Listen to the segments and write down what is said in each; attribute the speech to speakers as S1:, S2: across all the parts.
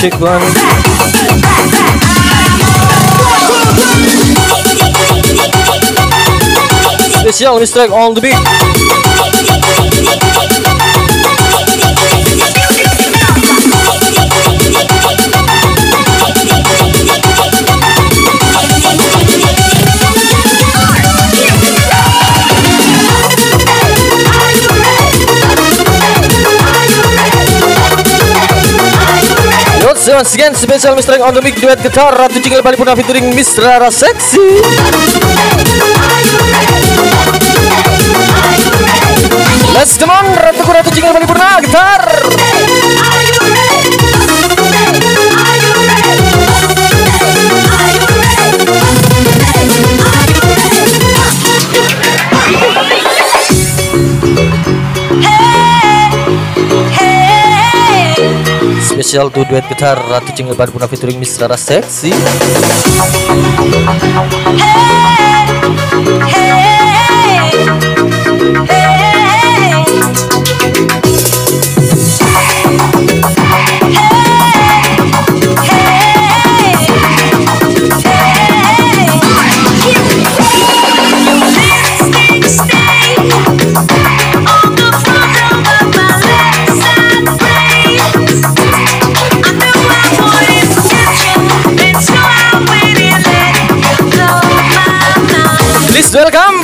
S1: check one. Special on track on the beat. Let's once again special Mr. on the mic duet guitar Ratu Jingle Bali Puna featuring Miss Rara Sexy. Let's come on Ratu Ratu Jingle Bali Puna gitar. Special to duet gitar Ratu Jingle Bali Puna featuring Miss Rara Sexy. Please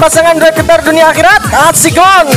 S1: pasangan duet dunia akhirat Atsikon.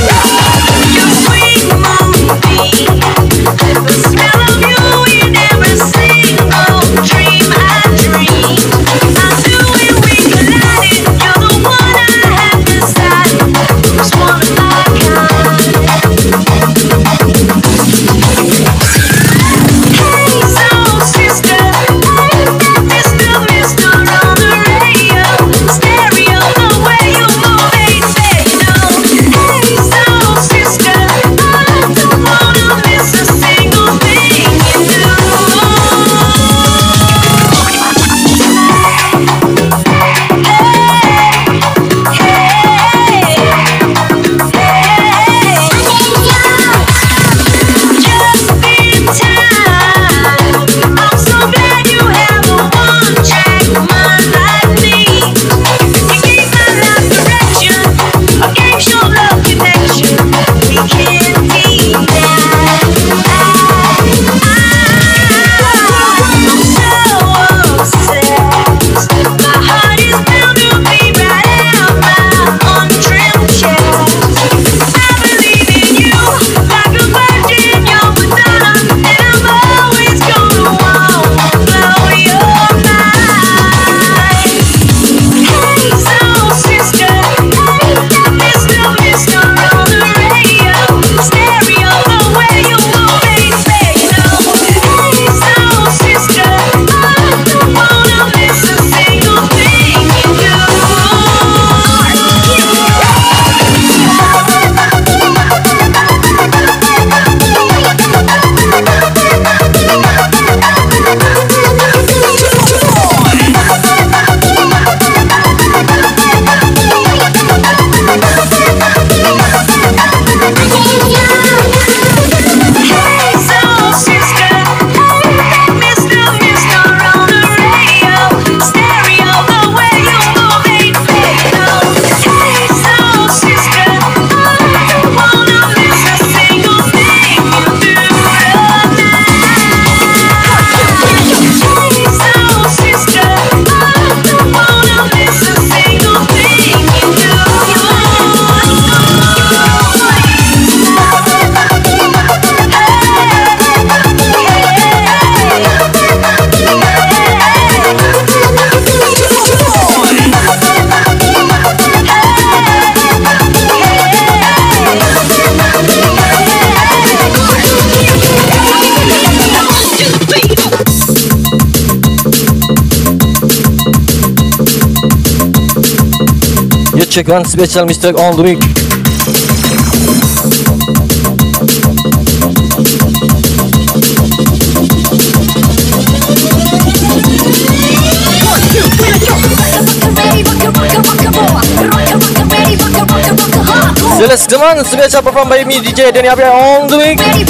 S1: check one special mistake the week. Special perform by me DJ Danny Abia on the
S2: week.
S1: Ready,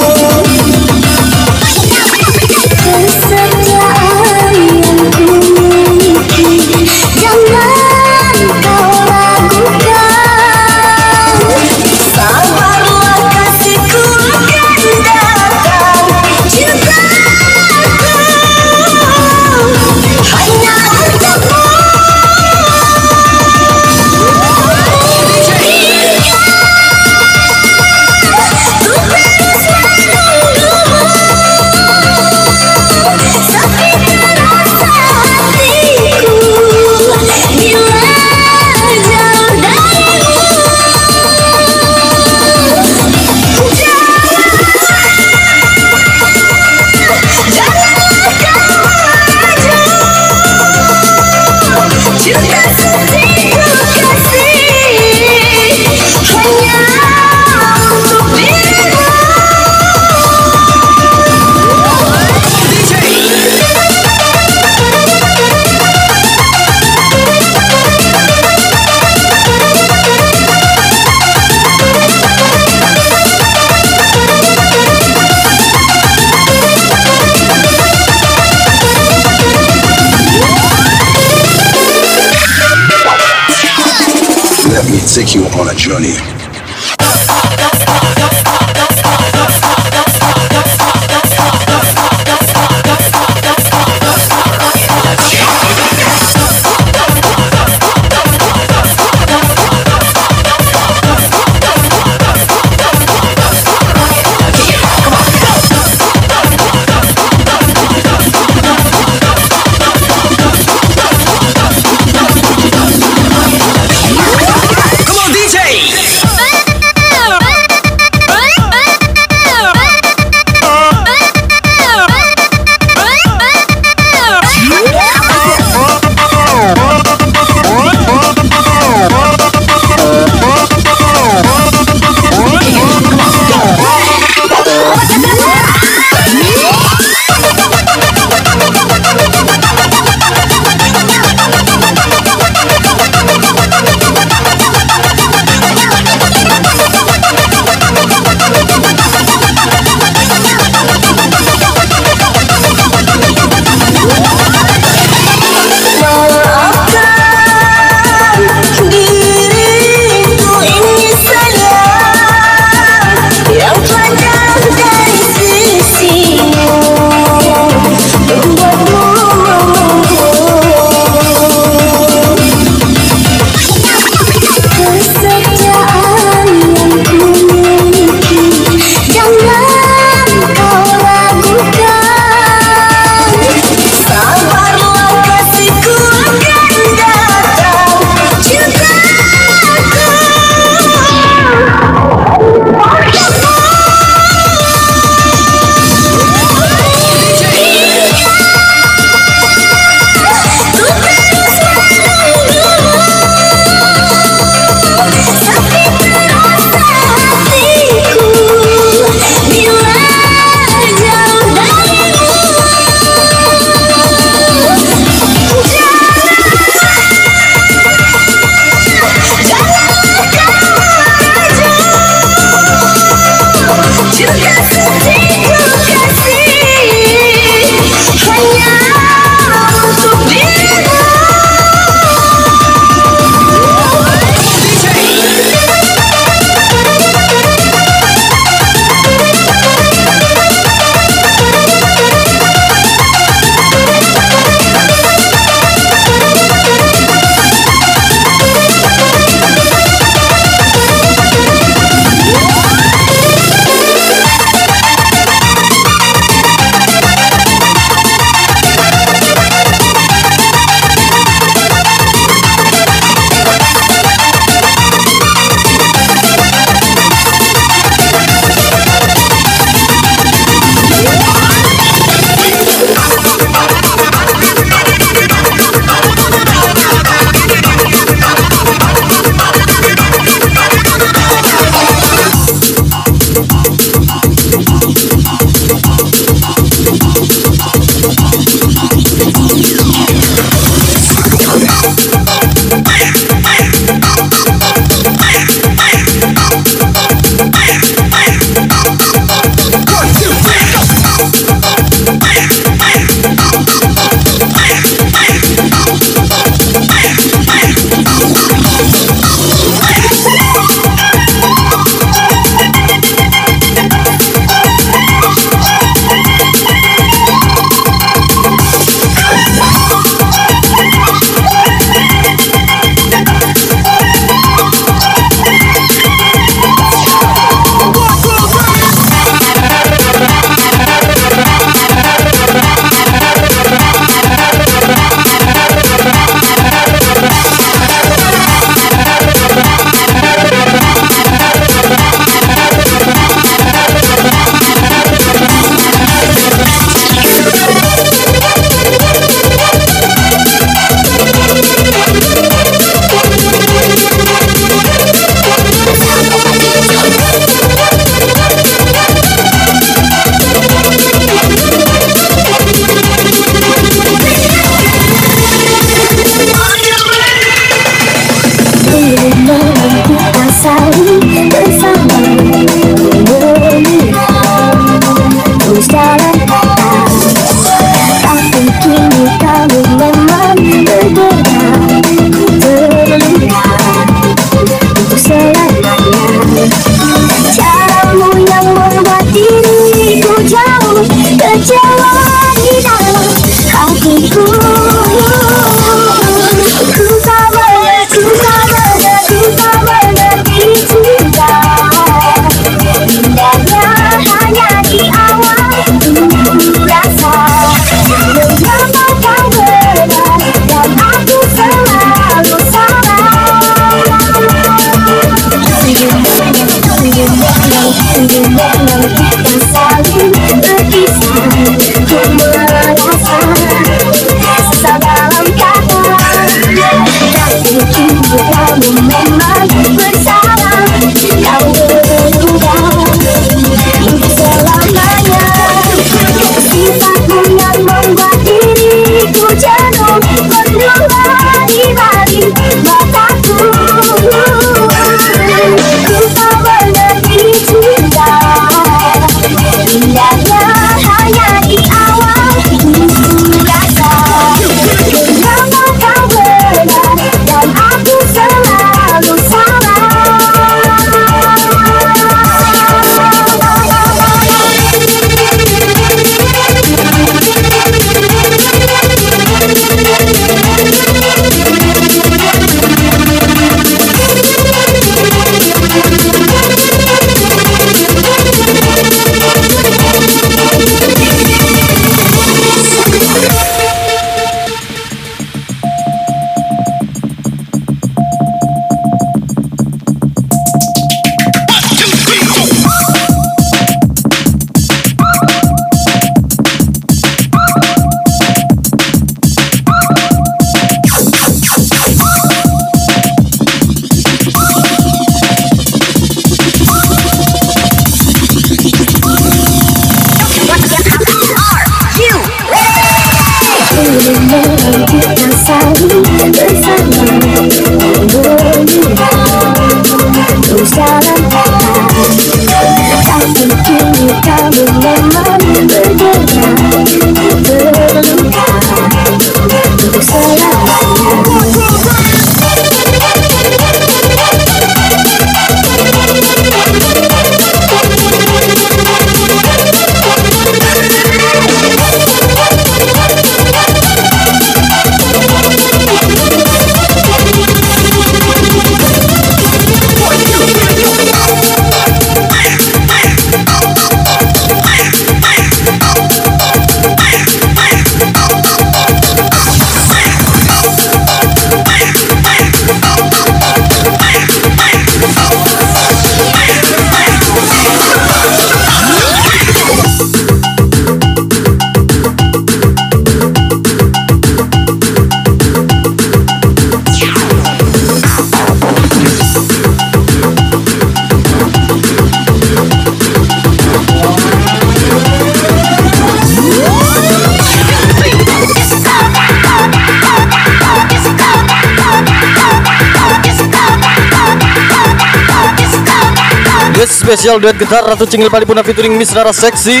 S1: Spesial duet getar Ratu Cingil Paripurna featuring Miss Rara Seksi.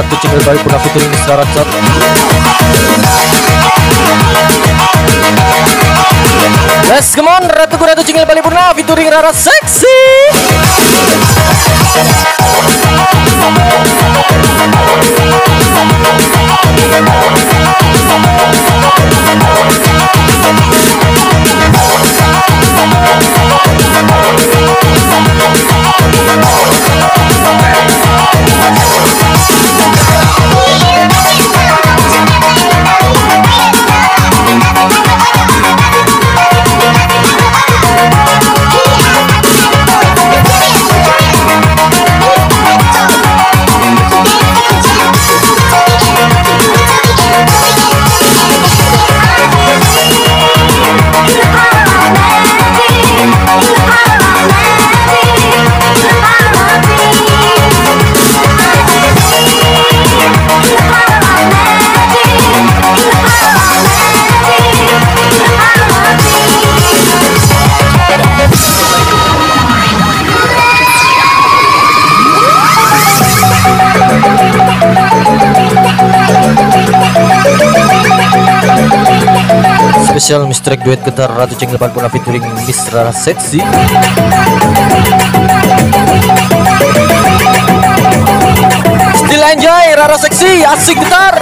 S1: Song Miss Ratu Cingil Bali Puna featuring Miss Rara Chat Let's come on Ratu Ratu Cingil Bali Puna featuring Rara Seksi Spesial mistrek duet gitar Ratu Cengil Puna featuring Miss Rara Seksi Still enjoy Rara Seksi asik gitar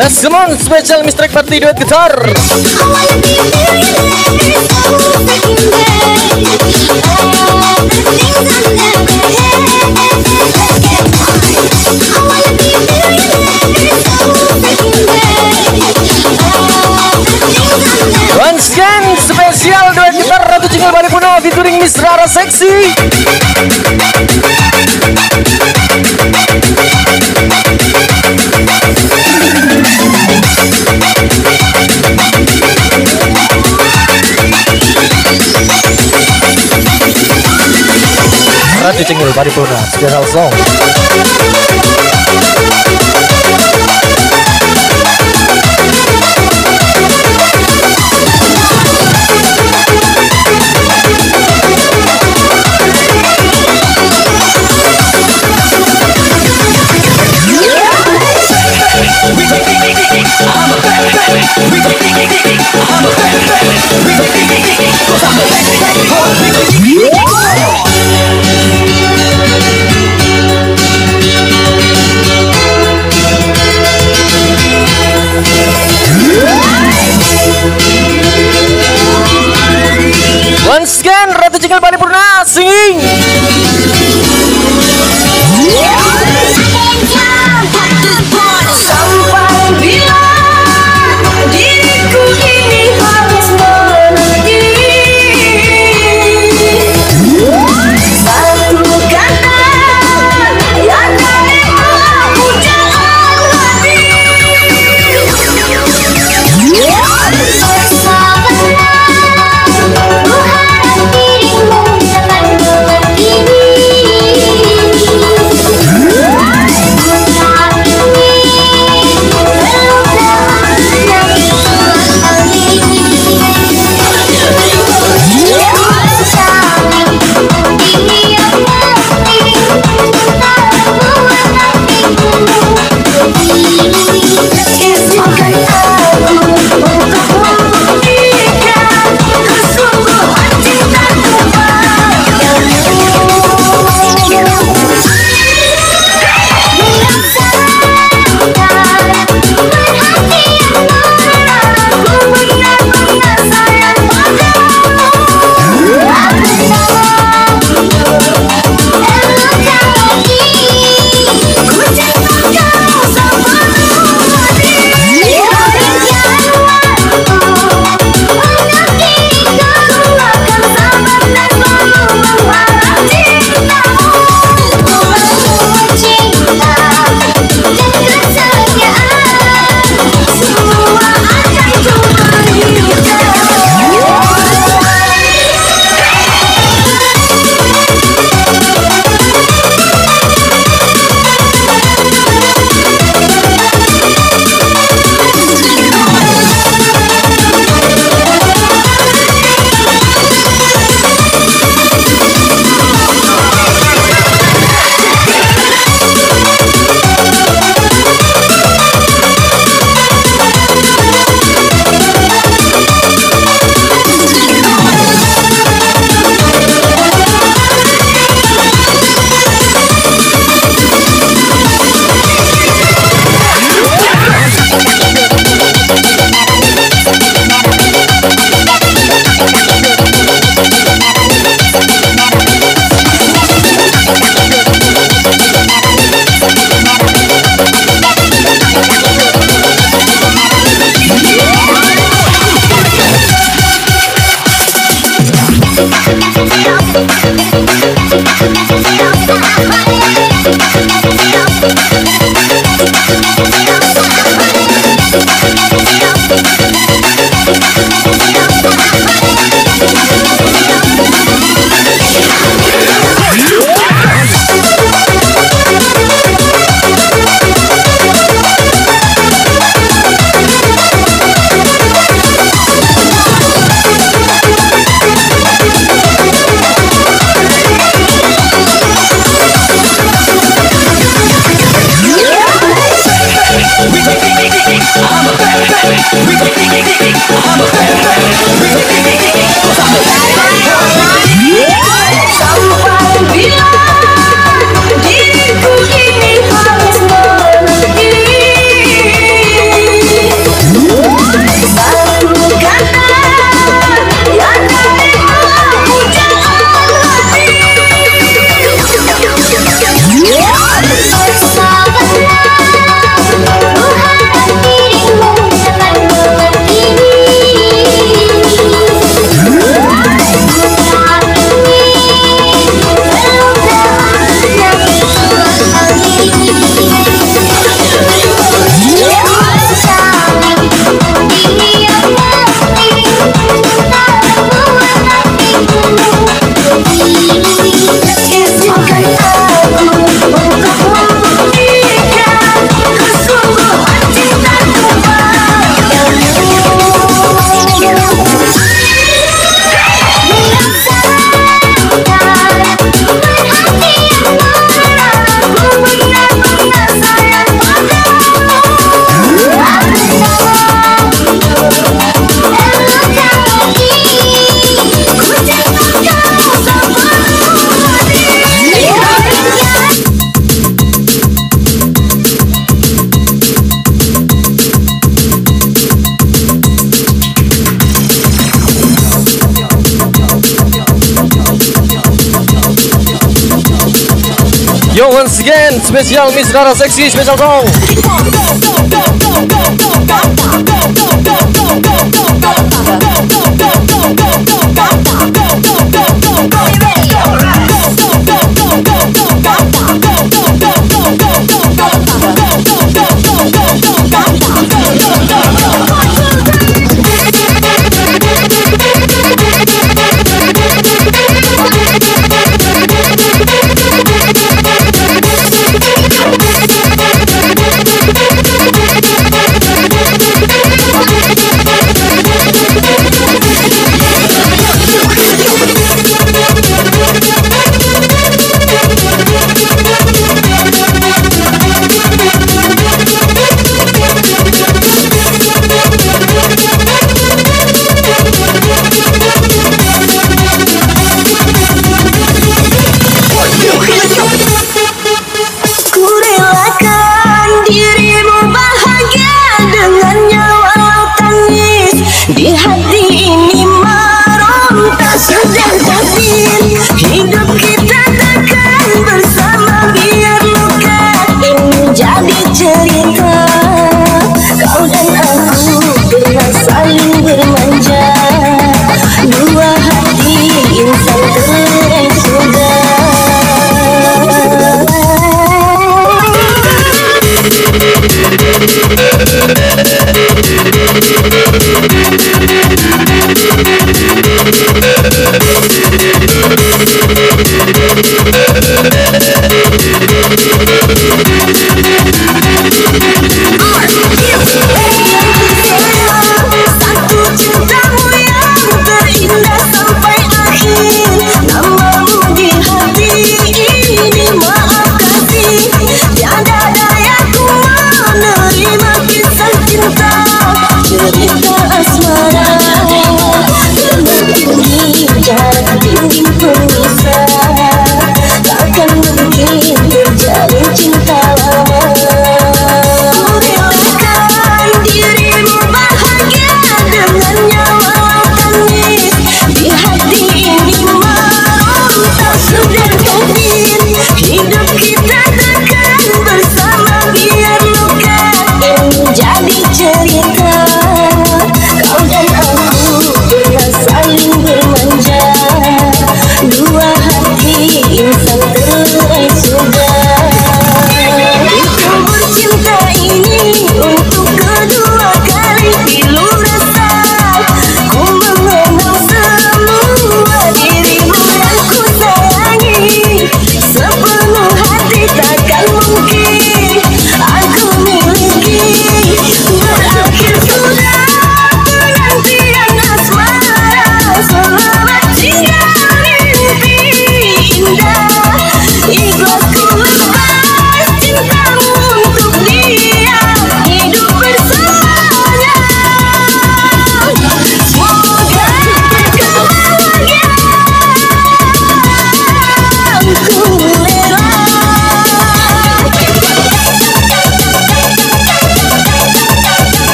S1: Let's come on special mistrek party duet gitar. Once again spesial duet gitar Ratu Cingil Bali Puna featuring Miss Rara Seksi Ratu Cingil Bali Puna special song Once again, again Spesial Miss Rara Seksi Special song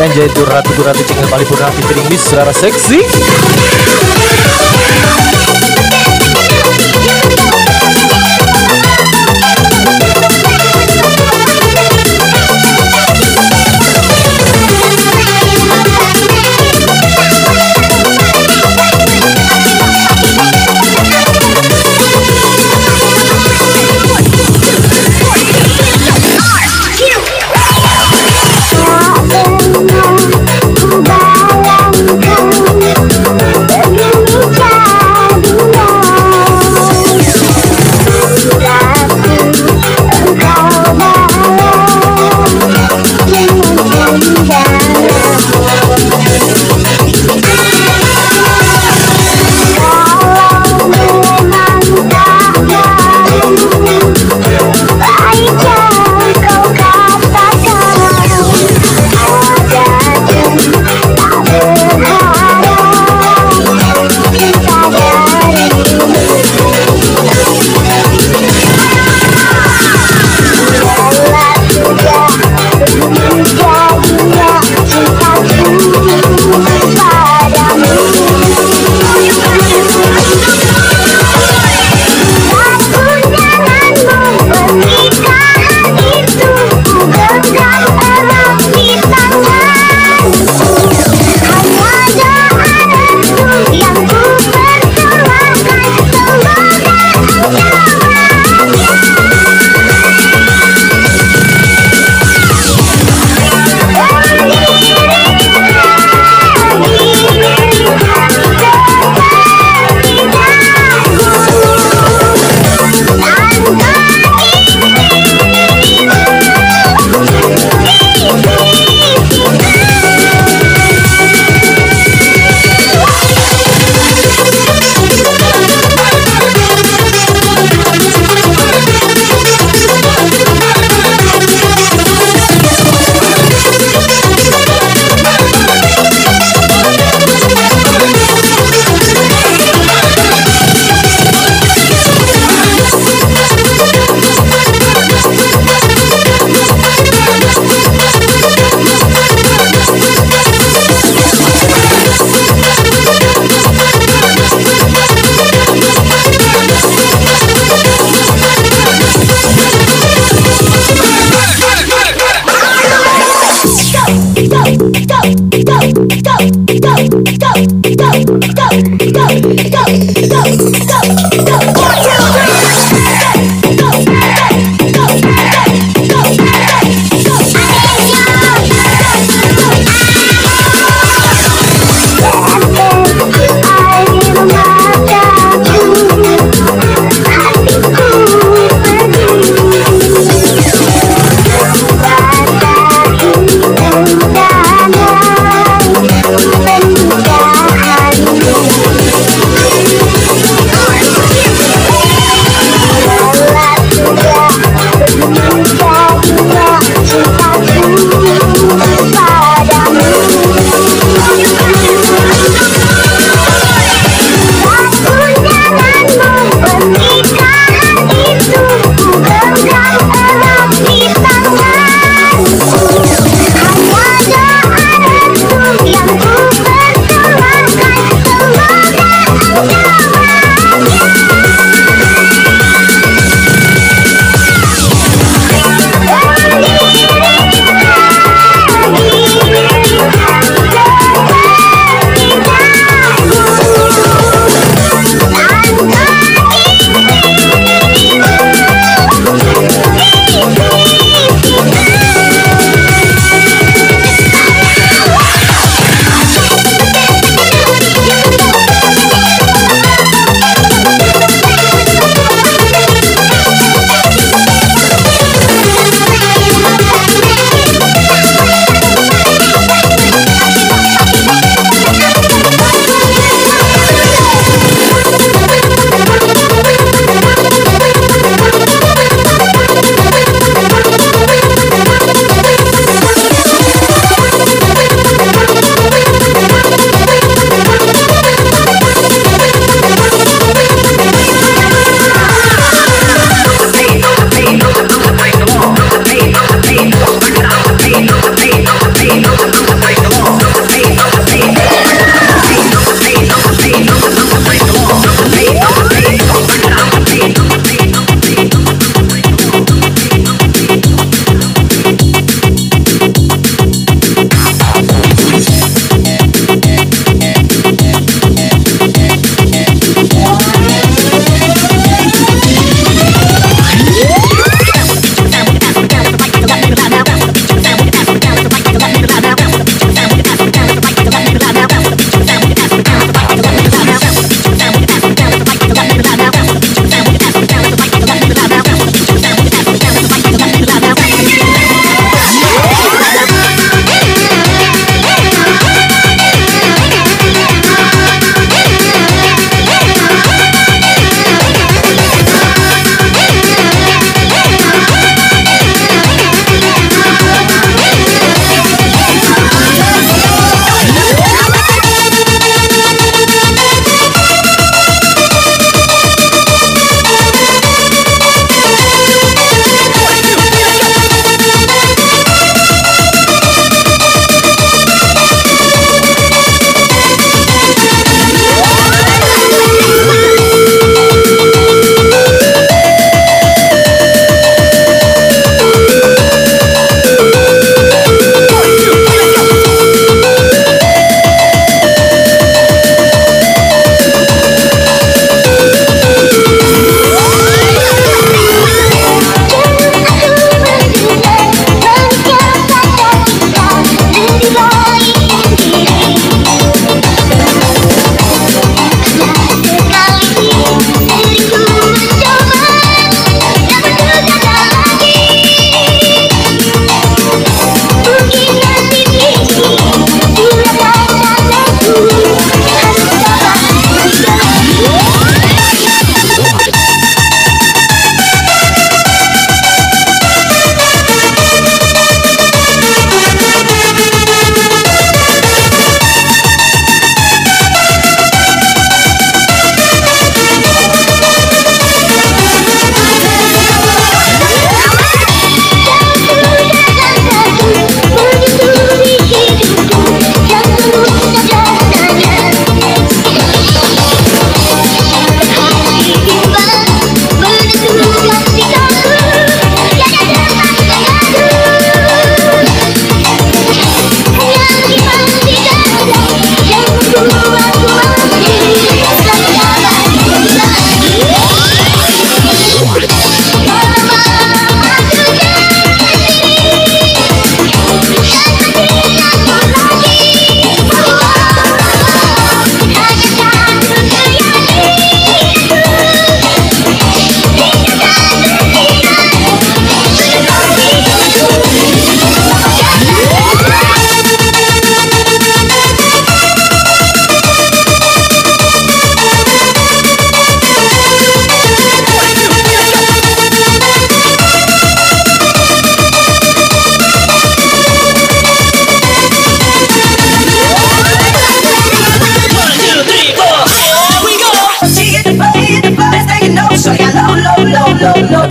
S3: And the best still enjoy itu Ratu Ratu Cingil Paripurna featuring Miss Rara Seksi.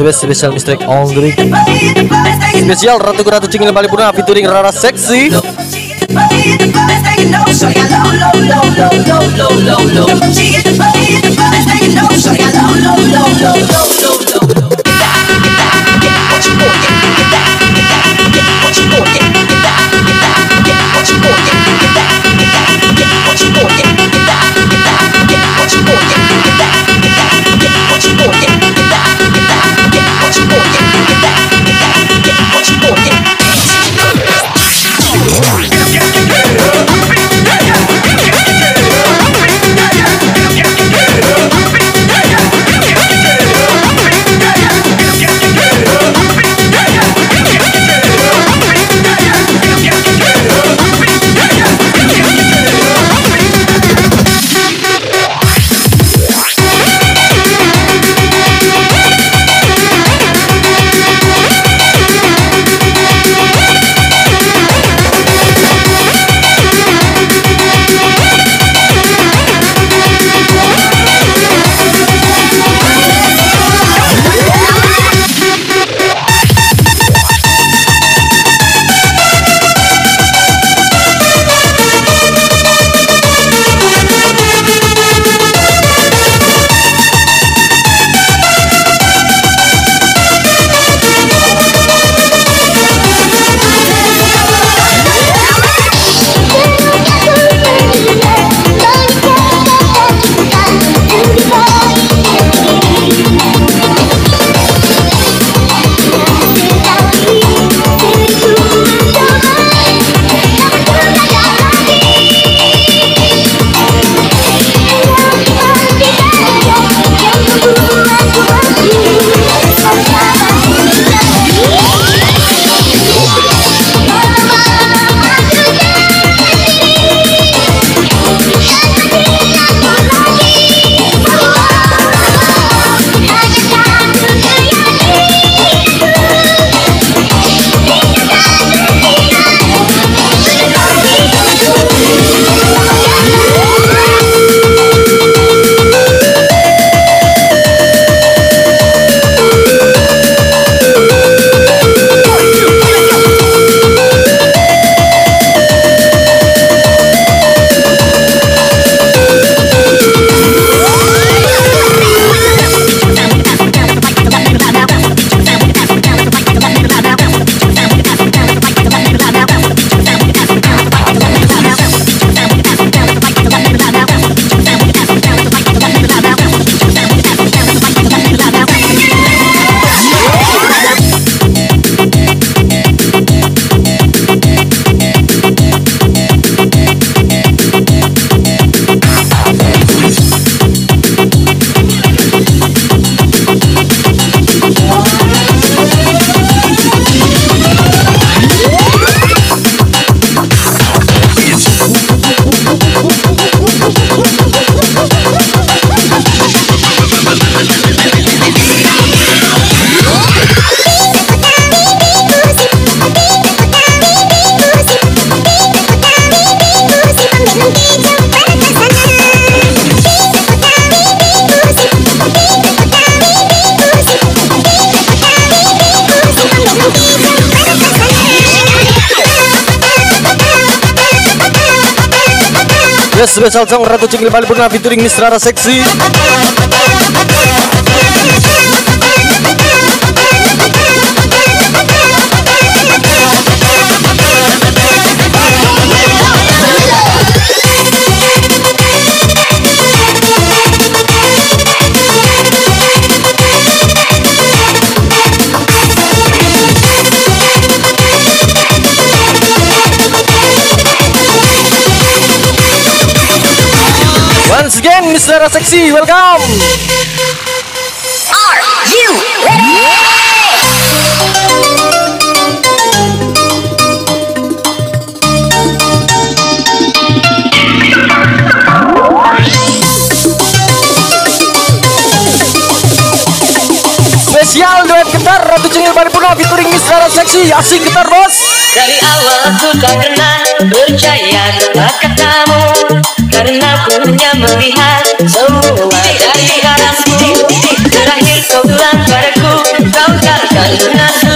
S3: The best special mistake week Spesial Ratu Ratu Cingil Paripurna featuring Rara Seksi Yes, special song Ratu Cingil Paripurna featuring Miss Rara Seksi Once again, Miss Rara Seksi, welcome Spesial duet gitar Ratu Cingil Paripurna featuring Miss Rara Seksi. Asik gitar bos.
S1: Dari awal aku tak pernah percaya dengan katamu Karena ku hanya melihat Jadi harasmu Terakhir kau padaku Kau takkan lunasi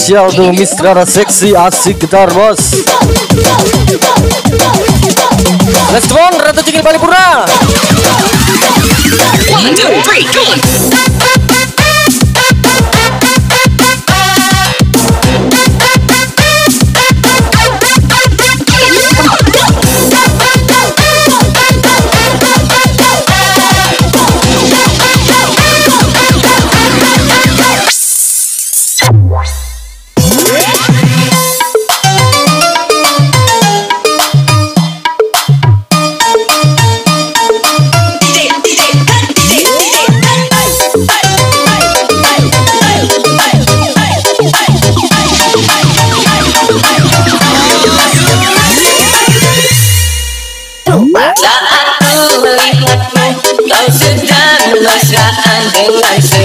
S4: spesial untuk Miss seksi asik gitar bos. Let's go Ratu
S1: Cingin Balipura One, two, three, go
S5: life.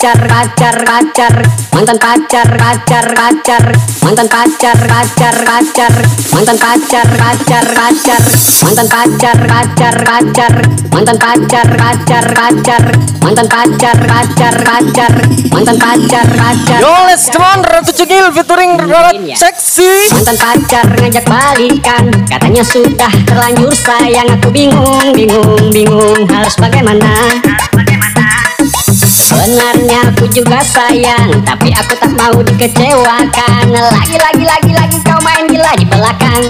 S5: Pacar pacar pacar. Mantan pacar pacar pacar. Mantan pacar pacar pacar. Mantan pacar pacar pacar. Mantan pacar pacar pacar. Mantan pacar pacar pacar. Mantan pacar pacar pacar. Mantan pacar pacar.
S1: Yo let's come on Ratu Cengil featuring Rara. Seksi.
S5: Mantan pacar ngajak balikan. Katanya sudah terlanjur sayang. Aku bingung, bingung, bingung. Harus bagaimana Sebenarnya aku juga sayang Tapi aku tak mau dikecewakan. Lagi, lagi, lagi, lagi Kau main gila di belakang.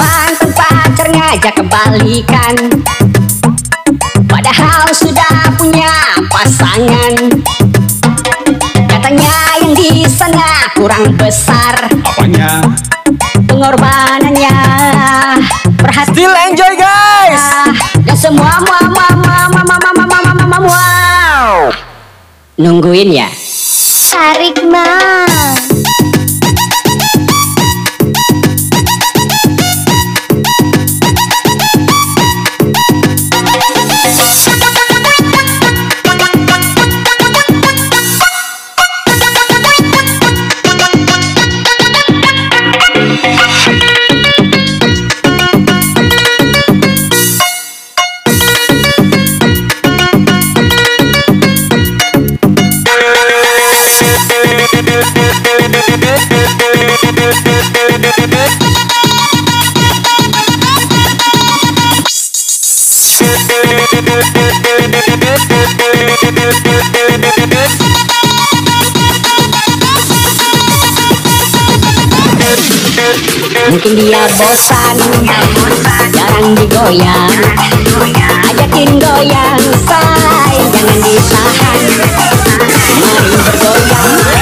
S5: Mantan pacar ngajak kebalikan. Padahal sudah punya pasangan. Katanya yang di sana kurang besar.
S6: Apanya?
S5: pengorbanannya nungguin ya.
S3: Tarik mah
S5: mungkin dia bosan jarang digoyang. Ajakin goyang say jangan ditahan mari bergoyang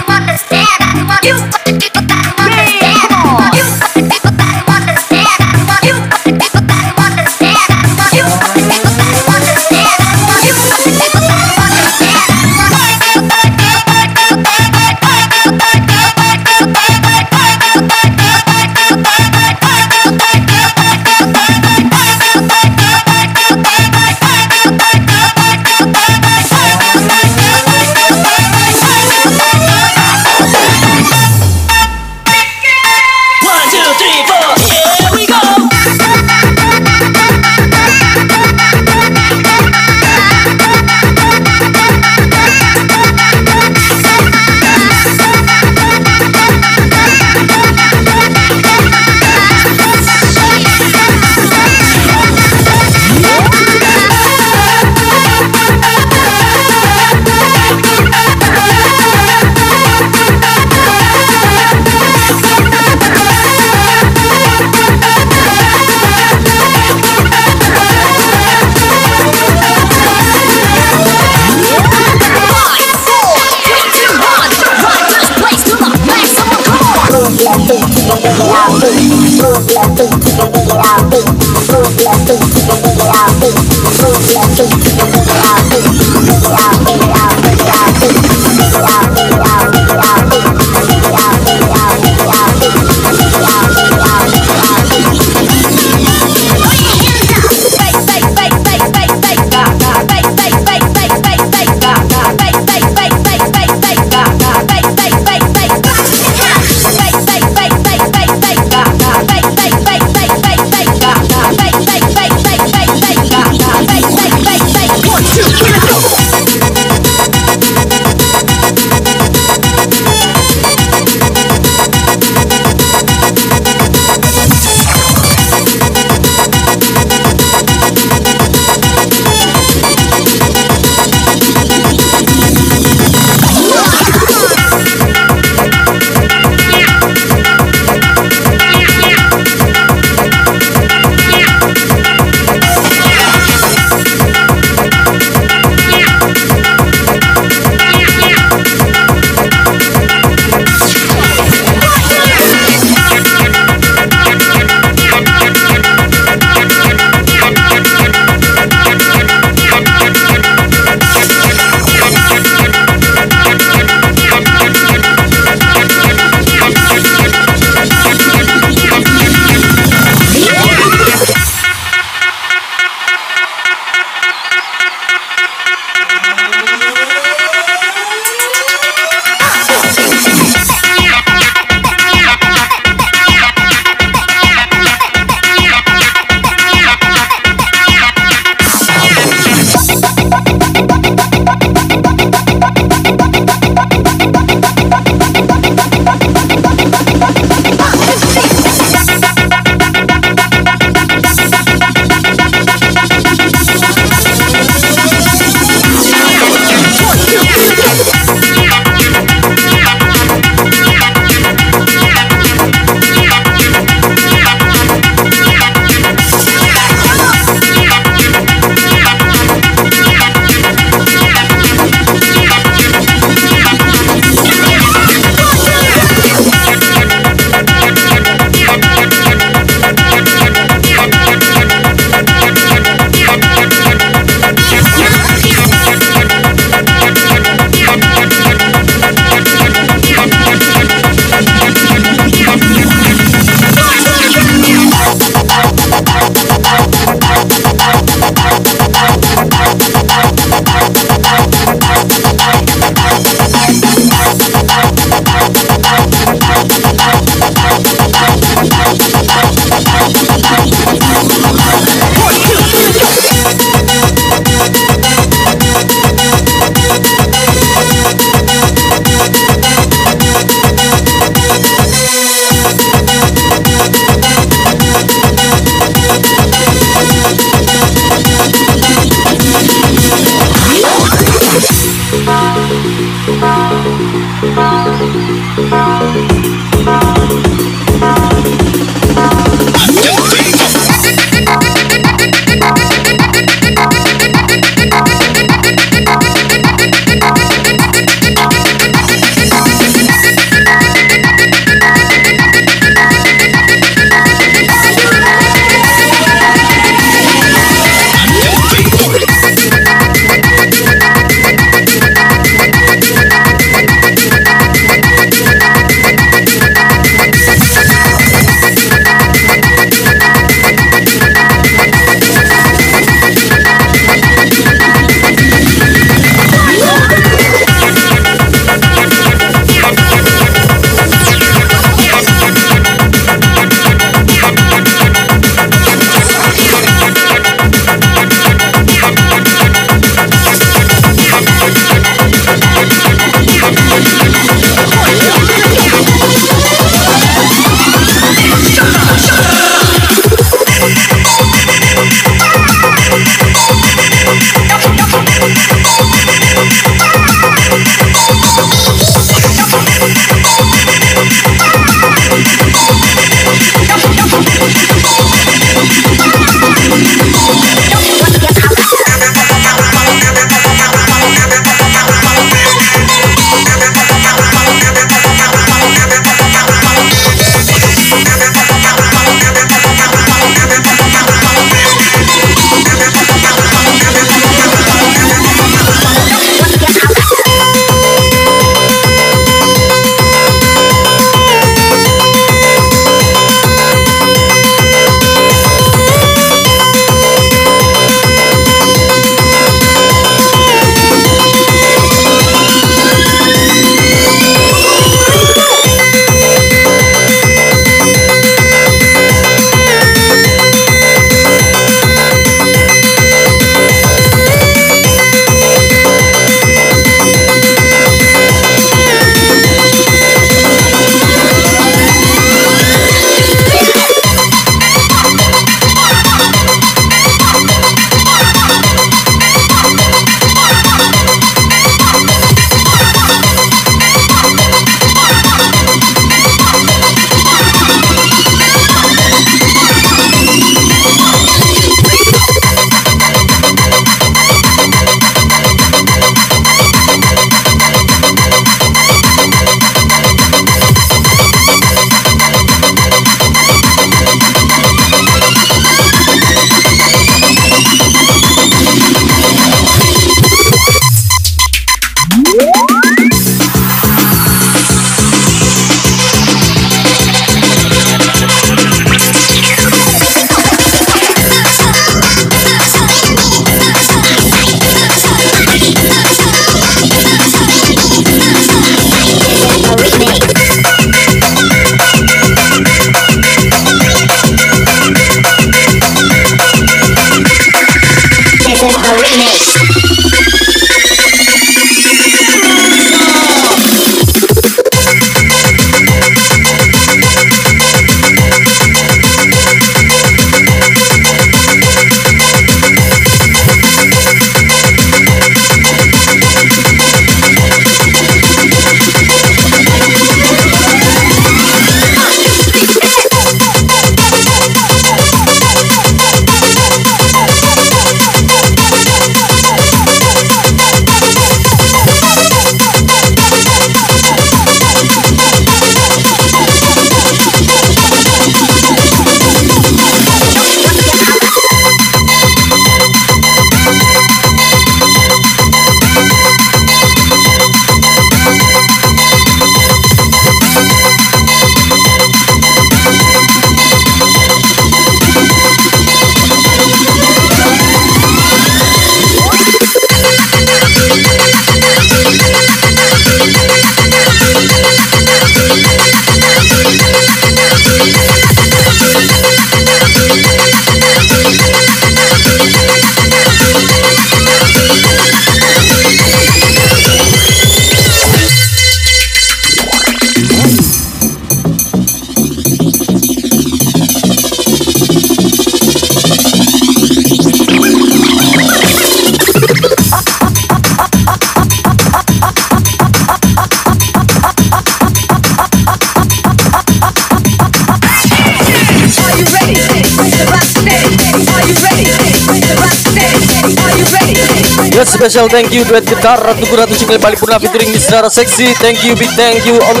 S4: special thank you duet gitar Ratu Ratu Cikle Bali Purna featuring Miss Rara Seksi. Thank you, big thank you. Om.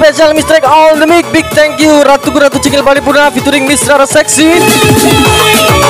S4: Miss Track on the mic. Big thank you Ratu Ratu Cikle Bali Purna featuring Miss Rara Seksi.